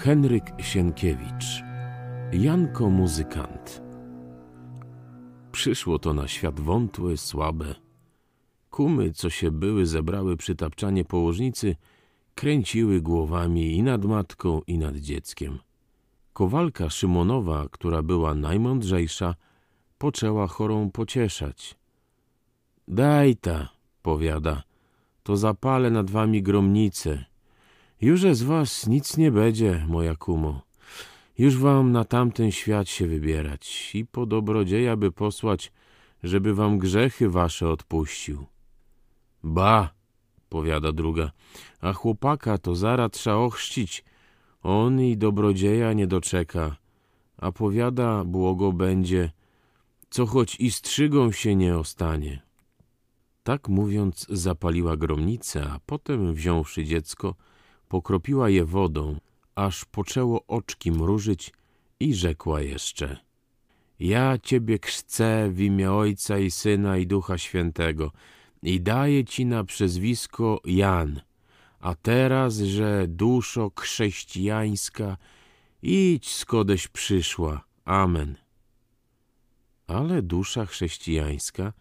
Henryk Sienkiewicz Janko muzykant Przyszło to na świat wątłe, słabe. Kumy, co się były, zebrały przy tapczanie położnicy, kręciły głowami i nad matką, i nad dzieckiem. Kowalka Szymonowa, która była najmądrzejsza, poczęła chorą pocieszać. Daj ta, powiada, to zapalę nad wami gromnicę. Już z was nic nie będzie, moja kumo. Już wam na tamten świat się wybierać i po dobrodzieja by posłać, żeby wam grzechy wasze odpuścił. Ba, powiada druga, a chłopaka to zara trza ochrzcić. On i dobrodzieja nie doczeka, a powiada, błogo będzie, co choć i strzygą się nie ostanie. Tak mówiąc, zapaliła gromnicę, a potem, wziąwszy dziecko, pokropiła je wodą, aż poczęło oczki mrużyć i rzekła jeszcze Ja Ciebie chcę w imię Ojca i Syna i Ducha Świętego i daję Ci na przezwisko Jan, a teraz, że duszo chrześcijańska, idź skodeś przyszła. Amen. Ale dusza chrześcijańska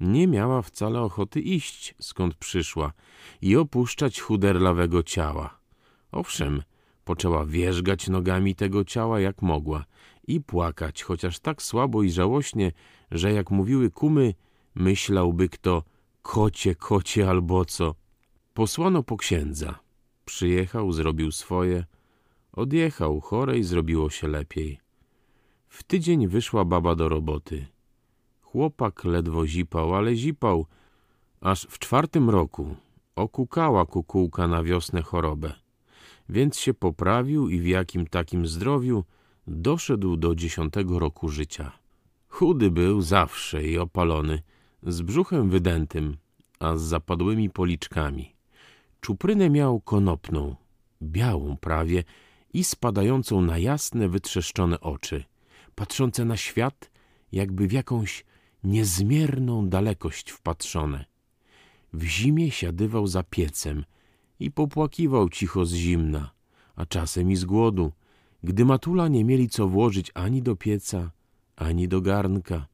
nie miała wcale ochoty iść, skąd przyszła i opuszczać chuderlawego ciała. Owszem, poczęła wierzgać nogami tego ciała jak mogła i płakać, chociaż tak słabo i żałośnie, że jak mówiły kumy, myślałby kto kocie, kocie albo co. Posłano po księdza. Przyjechał, zrobił swoje, odjechał, chorej zrobiło się lepiej. W tydzień wyszła baba do roboty. Chłopak ledwo zipał, ale zipał, aż w czwartym roku okukała kukułka na wiosnę chorobę. Więc się poprawił i w jakim takim zdrowiu doszedł do dziesiątego roku życia. Chudy był zawsze i opalony, z brzuchem wydętym, a z zapadłymi policzkami. Czuprynę miał konopną, białą prawie i spadającą na jasne, wytrzeszczone oczy, patrzące na świat, jakby w jakąś niezmierną dalekość wpatrzone. W zimie siadywał za piecem i popłakiwał cicho z zimna, a czasem i z głodu, gdy matula nie mieli co włożyć ani do pieca, ani do garnka.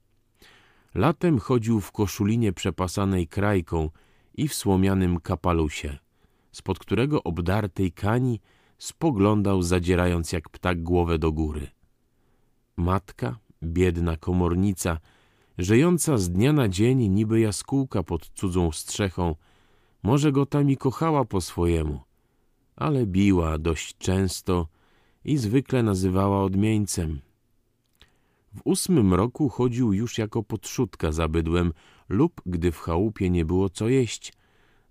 Latem chodził w koszulinie przepasanej krajką i w słomianym kapalusie, spod którego obdartej kani spoglądał, zadzierając jak ptak głowę do góry. Matka, biedna komornica, żyjąca z dnia na dzień niby jaskółka pod cudzą strzechą, może go tam i kochała po swojemu, ale biła dość często i zwykle nazywała odmieńcem. W ósmym roku chodził już jako podszutka za bydłem lub, gdy w chałupie nie było co jeść,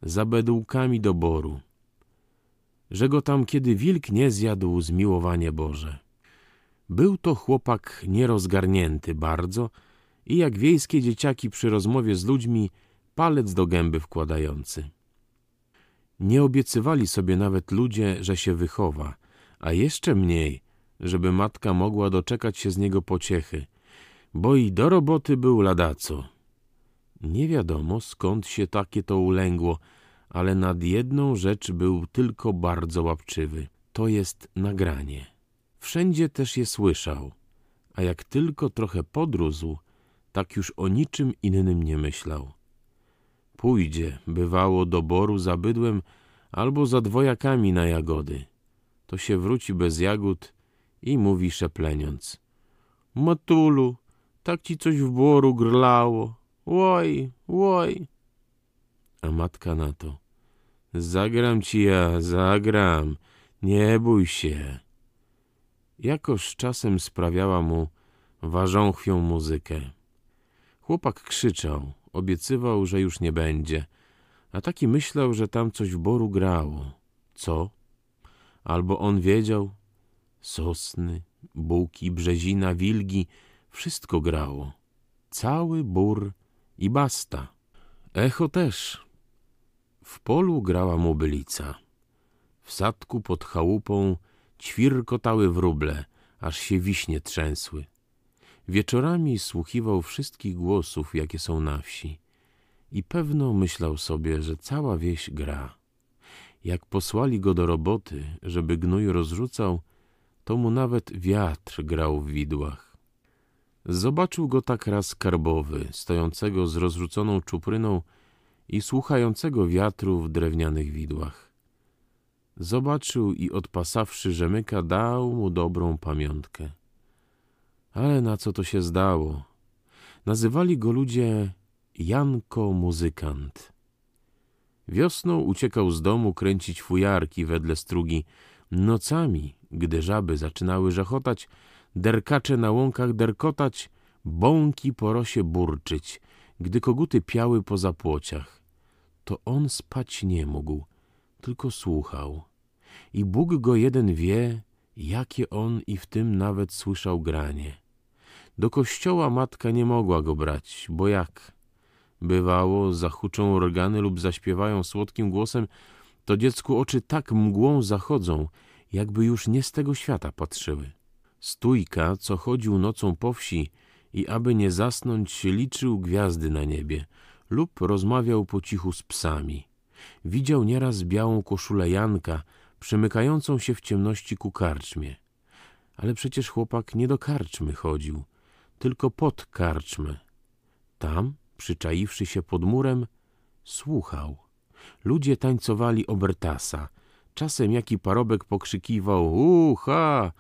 za bedółkami do boru. Że go tam kiedy wilk nie zjadł zmiłowanie Boże. Był to chłopak nierozgarnięty bardzo i jak wiejskie dzieciaki przy rozmowie z ludźmi palec do gęby wkładający. Nie obiecywali sobie nawet ludzie, że się wychowa, a jeszcze mniej, żeby matka mogła doczekać się z niego pociechy, bo i do roboty był ladaco. Nie wiadomo, skąd się takie to ulęgło, ale nad jedną rzecz był tylko bardzo łapczywy. To jest nagranie. Wszędzie też je słyszał, a jak tylko trochę podrósł, tak już o niczym innym nie myślał. Pójdzie, bywało, do boru za bydłem albo za dwojakami na jagody. To się wróci bez jagód i mówi szepleniąc. Matulu, tak ci coś w boru grlało. Łoj, łoj. A matka na to. Zagram ci ja, zagram. Nie bój się. Jakoż czasem sprawiała mu ważąchwią muzykę. Chłopak krzyczał, obiecywał, że już nie będzie, a taki myślał, że tam coś w boru grało. Co? Albo on wiedział, sosny, buki, brzezina, wilgi, wszystko grało. Cały bór i basta. Echo też. W polu grała mobylica. W sadku pod chałupą ćwirkotały wróble, aż się wiśnie trzęsły. Wieczorami słuchiwał wszystkich głosów, jakie są na wsi i pewno myślał sobie, że cała wieś gra. Jak posłali go do roboty, żeby gnój rozrzucał, to mu nawet wiatr grał w widłach. Zobaczył go tak raz karbowy, stojącego z rozrzuconą czupryną i słuchającego wiatru w drewnianych widłach. Zobaczył i odpasawszy rzemyka, dał mu dobrą pamiątkę. Ale na co to się zdało? Nazywali go ludzie Janko Muzykant. Wiosną uciekał z domu kręcić fujarki wedle strugi. Nocami, gdy żaby zaczynały żachotać, derkacze na łąkach derkotać, bąki po rosie burczyć, gdy koguty piały po zapłociach. To on spać nie mógł, tylko słuchał. I Bóg go jeden wie, jakie on i w tym nawet słyszał granie. Do kościoła matka nie mogła go brać, bo jak? Bywało, zahuczą organy lub zaśpiewają słodkim głosem, to dziecku oczy tak mgłą zachodzą, jakby już nie z tego świata patrzyły. Stójka, co chodził nocą po wsi i aby nie zasnąć, liczył gwiazdy na niebie lub rozmawiał po cichu z psami. Widział nieraz białą koszulę Janka, przemykającą się w ciemności ku karczmie. Ale przecież chłopak nie do karczmy chodził, tylko pod karczmę. Tam, przyczaiwszy się pod murem, słuchał. Ludzie tańcowali obertasa. Czasem jaki parobek pokrzykiwał ucha!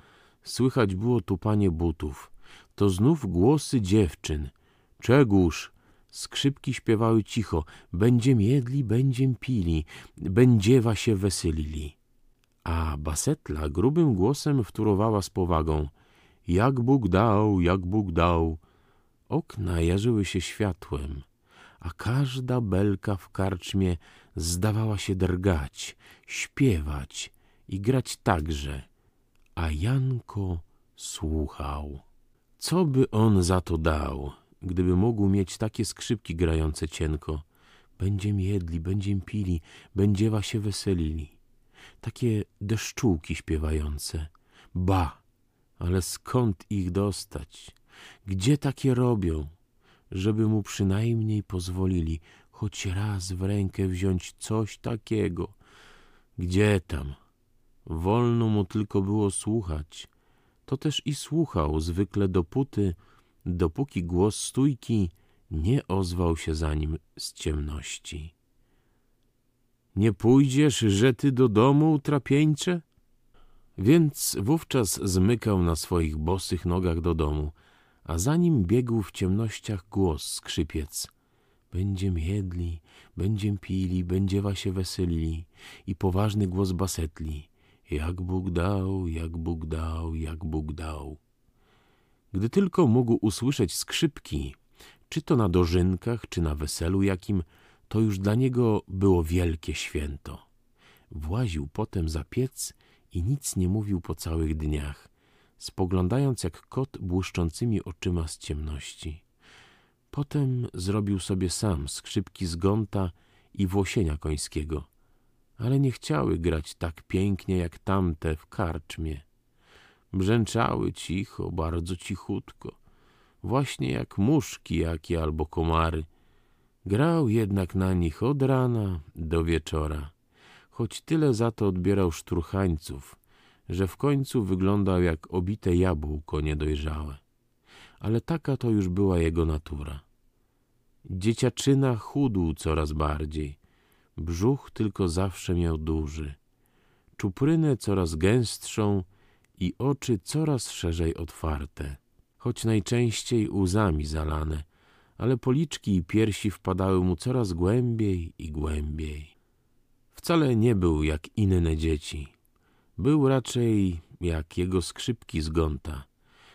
Słychać było tupanie butów. To znów głosy dziewczyn. Czegóż? Skrzypki śpiewały cicho. Będziem jedli, będziem pili, będziewa się weselili. A basetla grubym głosem wtórowała z powagą. Jak Bóg dał, jak Bóg dał. Okna jarzyły się światłem, a każda belka w karczmie zdawała się drgać, śpiewać i grać także, a Janko słuchał. Co by on za to dał, gdyby mógł mieć takie skrzypki grające cienko? Będziem jedli, będziem pili, będziewa się weselili. Takie deszczułki śpiewające. Ba, ale skąd ich dostać? Gdzie takie robią? Żeby mu przynajmniej pozwolili choć raz w rękę wziąć coś takiego. Gdzie tam? Wolno mu tylko było słuchać. To też i słuchał zwykle dopóty, dopóki głos stójki nie ozwał się za nim z ciemności. Nie pójdziesz, że ty do domu, trapieńcze? Więc wówczas zmykał na swoich bosych nogach do domu, a za nim biegł w ciemnościach głos skrzypiec. Będziem jedli, będziem pili, będziewa się weselili i poważny głos basetli. Jak Bóg dał, jak Bóg dał, jak Bóg dał. Gdy tylko mógł usłyszeć skrzypki, czy to na dożynkach, czy na weselu jakim, to już dla niego było wielkie święto. Właził potem za piec i nic nie mówił po całych dniach, spoglądając jak kot błyszczącymi oczyma z ciemności. Potem zrobił sobie sam skrzypki z gonta i włosienia końskiego, ale nie chciały grać tak pięknie jak tamte w karczmie. Brzęczały cicho, bardzo cichutko, właśnie jak muszki jakie albo komary. Grał jednak na nich od rana do wieczora choć tyle za to odbierał szturchańców, że w końcu wyglądał jak obite jabłko niedojrzałe. Ale taka to już była jego natura. Dzieciaczyna chudł coraz bardziej, brzuch tylko zawsze miał duży, czuprynę coraz gęstszą i oczy coraz szerzej otwarte, choć najczęściej łzami zalane, ale policzki i piersi wpadały mu coraz głębiej i głębiej. Wcale nie był jak inne dzieci. Był raczej jak jego skrzypki z gonta,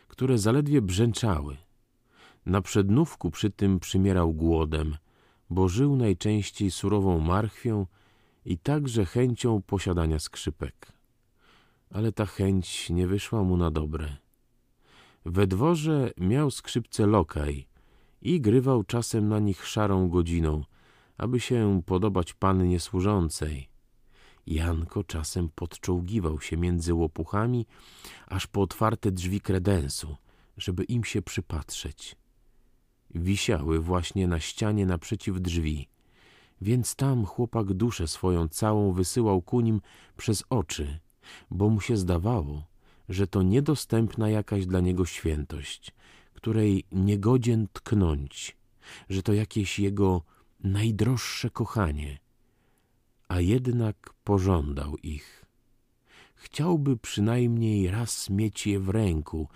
które zaledwie brzęczały. Na przednówku przy tym przymierał głodem, bo żył najczęściej surową marchwią i także chęcią posiadania skrzypek. Ale ta chęć nie wyszła mu na dobre. We dworze miał skrzypce lokaj i grywał czasem na nich szarą godziną, aby się podobać pannie służącej. Janko czasem podczołgiwał się między łopuchami, aż po otwarte drzwi kredensu, żeby im się przypatrzeć. Wisiały właśnie na ścianie naprzeciw drzwi, więc tam chłopak duszę swoją całą wysyłał ku nim przez oczy, bo mu się zdawało, że to niedostępna jakaś dla niego świętość, której niegodzien tknąć, że to jakieś jego najdroższe kochanie, a jednak pożądał ich. Chciałby przynajmniej raz mieć je w ręku,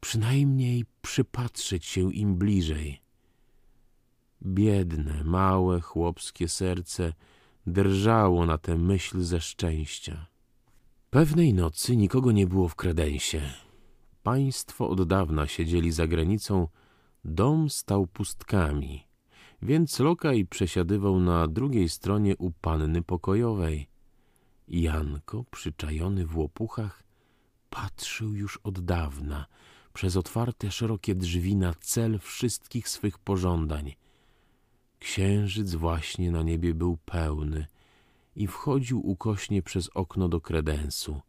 przynajmniej przypatrzeć się im bliżej. Biedne, małe, chłopskie serce drżało na tę myśl ze szczęścia. Pewnej nocy nikogo nie było w kredensie. Państwo od dawna siedzieli za granicą, dom stał pustkami, więc lokaj przesiadywał na drugiej stronie u panny pokojowej. Janko, przyczajony w łopuchach, patrzył już od dawna przez otwarte szerokie drzwi na cel wszystkich swych pożądań. Księżyc właśnie na niebie był pełny i wchodził ukośnie przez okno do kredensu,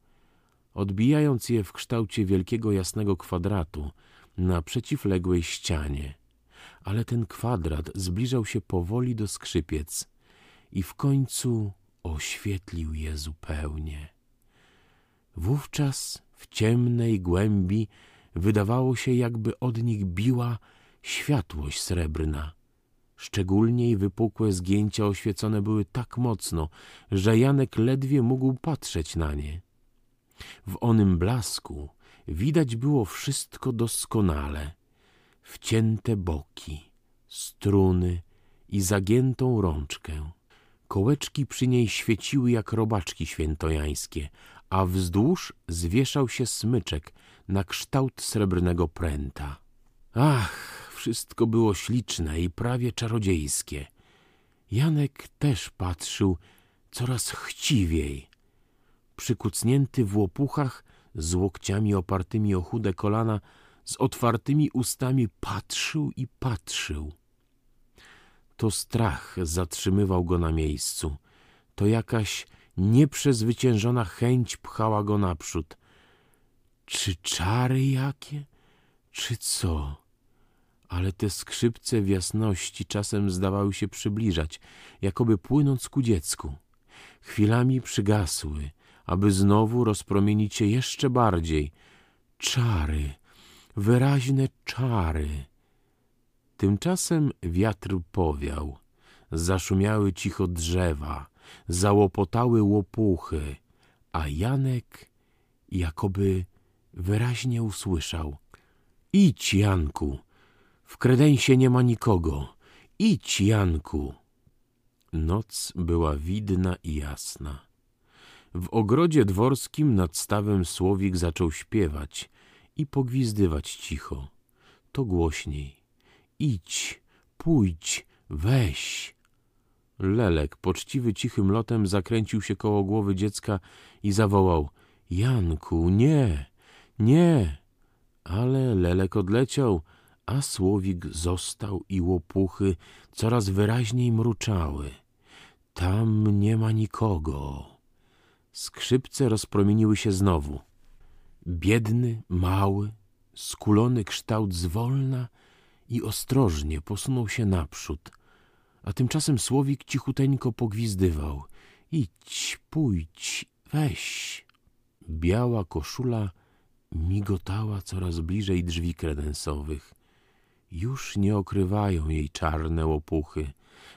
odbijając je w kształcie wielkiego jasnego kwadratu na przeciwległej ścianie. Ale ten kwadrat zbliżał się powoli do skrzypiec i w końcu oświetlił je zupełnie. Wówczas w ciemnej głębi wydawało się, jakby od nich biła światłość srebrna. Szczególniej wypukłe zgięcia oświecone były tak mocno, że Janek ledwie mógł patrzeć na nie. W onym blasku widać było wszystko doskonale. Wcięte boki, struny i zagiętą rączkę. Kołeczki przy niej świeciły jak robaczki świętojańskie, a wzdłuż zwieszał się smyczek na kształt srebrnego pręta. Ach, wszystko było śliczne i prawie czarodziejskie. Janek też patrzył coraz chciwiej. Przykucnięty w łopuchach, z łokciami opartymi o chude kolana, z otwartymi ustami patrzył i patrzył. To strach zatrzymywał go na miejscu. To jakaś nieprzezwyciężona chęć pchała go naprzód. Czy czary jakie? Czy co? Ale te skrzypce w jasności czasem zdawały się przybliżać, jakoby płynąc ku dziecku. Chwilami przygasły, aby znowu rozpromienić się jeszcze bardziej. Czary, wyraźne czary. Tymczasem wiatr powiał, zaszumiały cicho drzewa, załopotały łopuchy, a Janek jakoby wyraźnie usłyszał. Idź, Janku, w kredensie nie ma nikogo. Idź, Janku. Noc była widna i jasna. W ogrodzie dworskim nad stawem słowik zaczął śpiewać i pogwizdywać cicho. To głośniej. Idź, pójdź, weź. Lelek, poczciwy cichym lotem, zakręcił się koło głowy dziecka i zawołał — Janku, nie, nie. Ale Lelek odleciał, a słowik został i łopuchy coraz wyraźniej mruczały. Tam nie ma nikogo. Skrzypce rozpromieniły się znowu. Biedny, mały, skulony kształt zwolna i ostrożnie posunął się naprzód, a tymczasem słowik cichuteńko pogwizdywał. Idź, pójdź, weź. Biała koszula migotała coraz bliżej drzwi kredensowych. Już nie okrywają jej czarne łopuchy.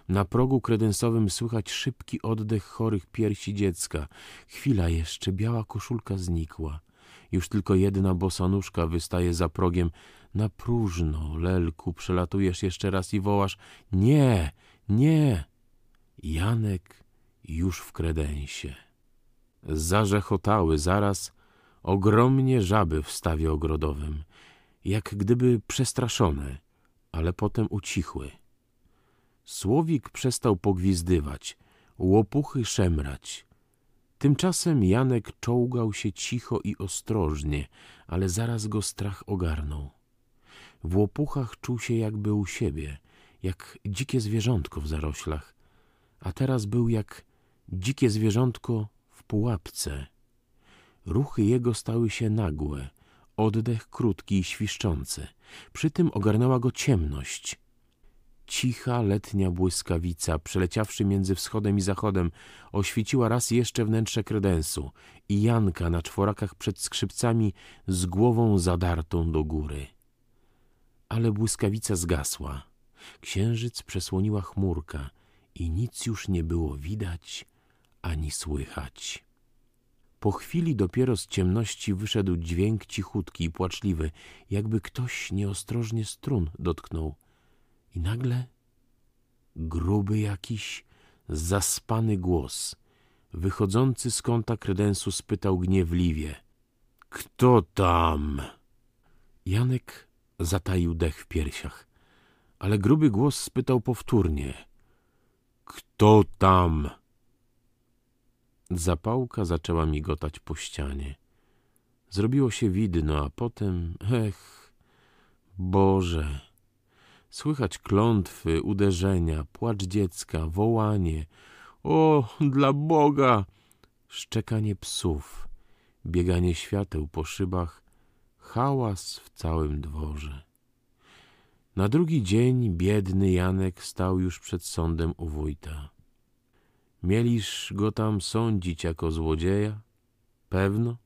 Na progu kredensowym słychać szybki oddech chorych piersi dziecka. Chwila jeszcze, biała koszulka znikła. Już tylko jedna bosa nóżka wystaje za progiem. Na próżno, lelku, przelatujesz jeszcze raz i wołasz — nie, nie! Janek już w kredensie. Zarzechotały zaraz ogromnie żaby w stawie ogrodowym, jak gdyby przestraszone, ale potem ucichły. Słowik przestał pogwizdywać, łopuchy szemrać. Tymczasem Janek czołgał się cicho i ostrożnie, ale zaraz go strach ogarnął. W łopuchach czuł się jakby u siebie, jak dzikie zwierzątko w zaroślach, a teraz był jak dzikie zwierzątko w pułapce. Ruchy jego stały się nagłe, oddech krótki i świszczący. Przy tym ogarnęła go ciemność. Cicha letnia błyskawica, przeleciawszy między wschodem i zachodem, oświeciła raz jeszcze wnętrze kredensu i Janka na czworakach przed skrzypcami z głową zadartą do góry. Ale błyskawica zgasła. Księżyc przesłoniła chmurka i nic już nie było widać ani słychać. Po chwili dopiero z ciemności wyszedł dźwięk cichutki i płaczliwy, jakby ktoś nieostrożnie strun dotknął. I nagle gruby jakiś, zaspany głos, wychodzący z kąta kredensu, spytał gniewliwie. Kto tam? Janek zataił dech w piersiach, ale gruby głos spytał powtórnie. Kto tam? Zapałka zaczęła migotać po ścianie. Zrobiło się widno, a potem, ech, Boże, słychać klątwy, uderzenia, płacz dziecka, wołanie. O, dla Boga! Szczekanie psów, bieganie świateł po szybach, hałas w całym dworze. Na drugi dzień biedny Janek stał już przed sądem u wójta. Mieliż go tam sądzić jako złodzieja? Pewno.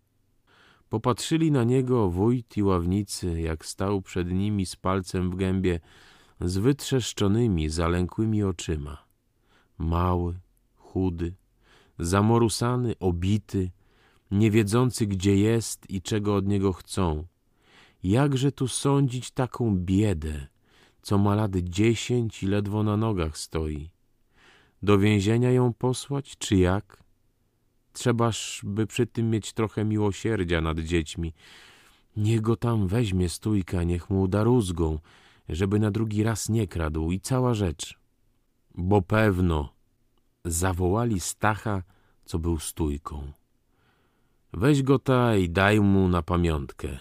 Popatrzyli na niego wójt i ławnicy, jak stał przed nimi z palcem w gębie, z wytrzeszczonymi, zalękłymi oczyma. Mały, chudy, zamorusany, obity, nie wiedzący, gdzie jest i czego od niego chcą. Jakże tu sądzić taką biedę, co ma lat dziesięć i ledwo na nogach stoi? Do więzienia ją posłać, czy jak? Trzebaż by przy tym mieć trochę miłosierdzia nad dziećmi. Niech go tam weźmie stójka, niech mu da rózgą, żeby na drugi raz nie kradł i cała rzecz. Bo pewno zawołali Stacha, co był stójką. Weź go ta i daj mu na pamiątkę.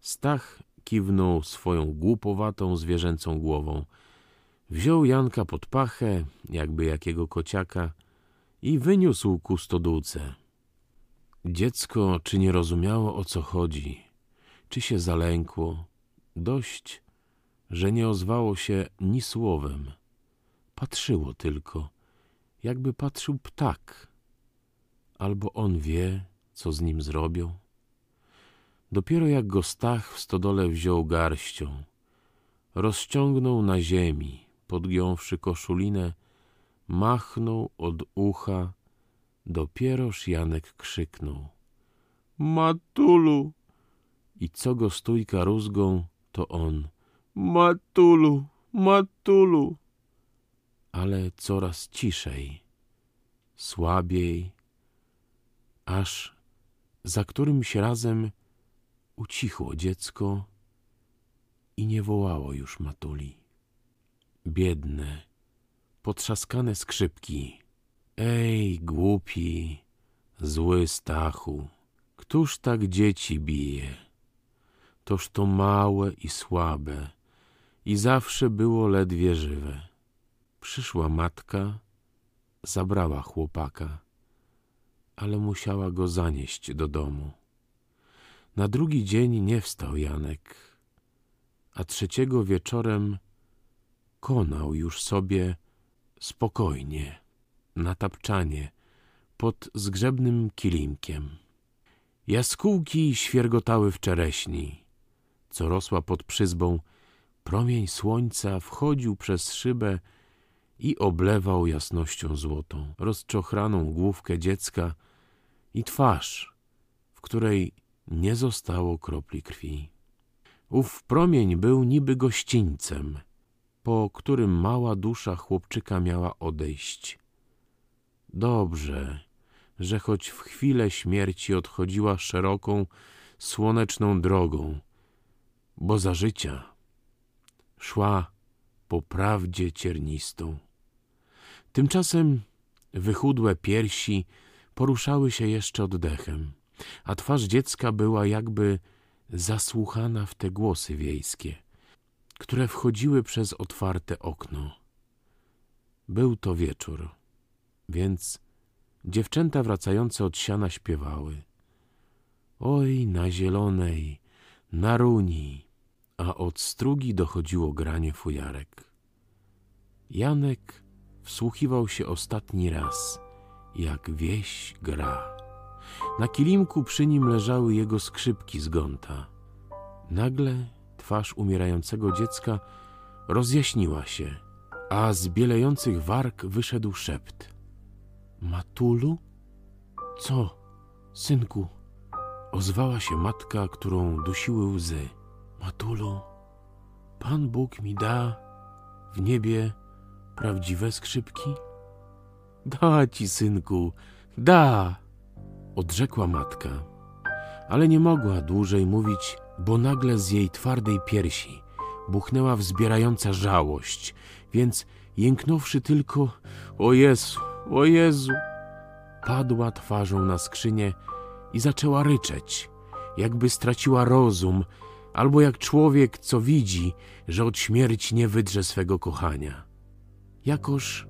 Stach kiwnął swoją głupowatą, zwierzęcą głową – Wziął Janka pod pachę, jakby jakiego kociaka, i wyniósł ku stodółce. Dziecko czy nie rozumiało, o co chodzi, czy się zalękło, dość, że nie ozwało się ni słowem. Patrzyło tylko, jakby patrzył ptak. Albo on wie, co z nim zrobią. Dopiero jak go Stach w stodole wziął garścią, rozciągnął na ziemi, podgiąwszy koszulinę, machnął od ucha, dopieroż Janek krzyknął. Matulu! I co go stójka rózgą, to on. Matulu, matulu! Ale coraz ciszej, słabiej, aż za którymś razem ucichło dziecko i nie wołało już matuli biedne, potrzaskane skrzypki. Ej, głupi, zły Stachu, któż tak dzieci bije? Toż to małe i słabe i zawsze było ledwie żywe. Przyszła matka, zabrała chłopaka, ale musiała go zanieść do domu. Na drugi dzień nie wstał Janek, a trzeciego wieczorem konał już sobie spokojnie, na tapczanie, pod zgrzebnym kilimkiem. Jaskółki świergotały w czereśni, co rosła pod przyzbą. Promień słońca wchodził przez szybę i oblewał jasnością złotą, rozczochraną główkę dziecka i twarz, w której nie zostało kropli krwi. Ów promień był niby gościńcem, po którym mała dusza chłopczyka miała odejść. Dobrze, że choć w chwilę śmierci odchodziła szeroką, słoneczną drogą, bo za życia szła po prawdzie ciernistą. Tymczasem wychudłe piersi poruszały się jeszcze oddechem, a twarz dziecka była jakby zasłuchana w te głosy wiejskie które wchodziły przez otwarte okno. Był to wieczór, więc dziewczęta wracające od siana śpiewały. Oj, na zielonej, na runi, a od strugi dochodziło granie fujarek. Janek wsłuchiwał się ostatni raz, jak wieś gra. Na kilimku przy nim leżały jego skrzypki z gonta. Nagle twarz umierającego dziecka rozjaśniła się, a z bielejących warg wyszedł szept. Matulu? Co, synku? Ozwała się matka, którą dusiły łzy. Matulu, Pan Bóg mi da w niebie prawdziwe skrzypki? Da ci, synku, da! Odrzekła matka, ale nie mogła dłużej mówić, bo nagle z jej twardej piersi buchnęła wzbierająca żałość, więc jęknąwszy tylko o Jezu, o Jezu, padła twarzą na skrzynię i zaczęła ryczeć, jakby straciła rozum, albo jak człowiek, co widzi, że od śmierci nie wydrze swego kochania. Jakoż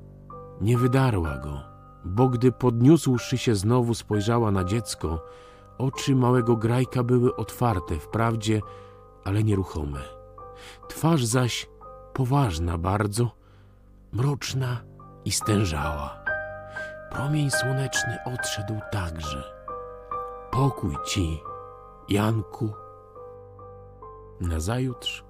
nie wydarła go, bo gdy podniósłszy się znowu spojrzała na dziecko, oczy małego grajka były otwarte wprawdzie, ale nieruchome. Twarz zaś poważna bardzo, mroczna i stężała. Promień słoneczny odszedł także. Pokój ci, Janku. Nazajutrz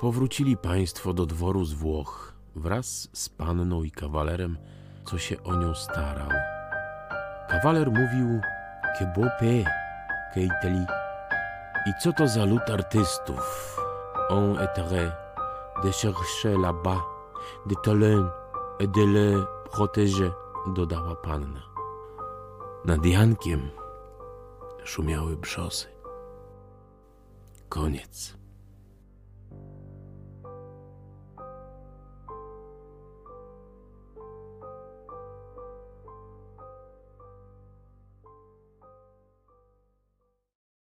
powrócili państwo do dworu z Włoch wraz z panną i kawalerem, co się o nią starał. Kawaler mówił que beau que Italie. I co to za lud artystów? On essaierait de chercher là-bas des talents et de les protéger, dodała panna. Nad Jankiem szumiały brzosy. Koniec.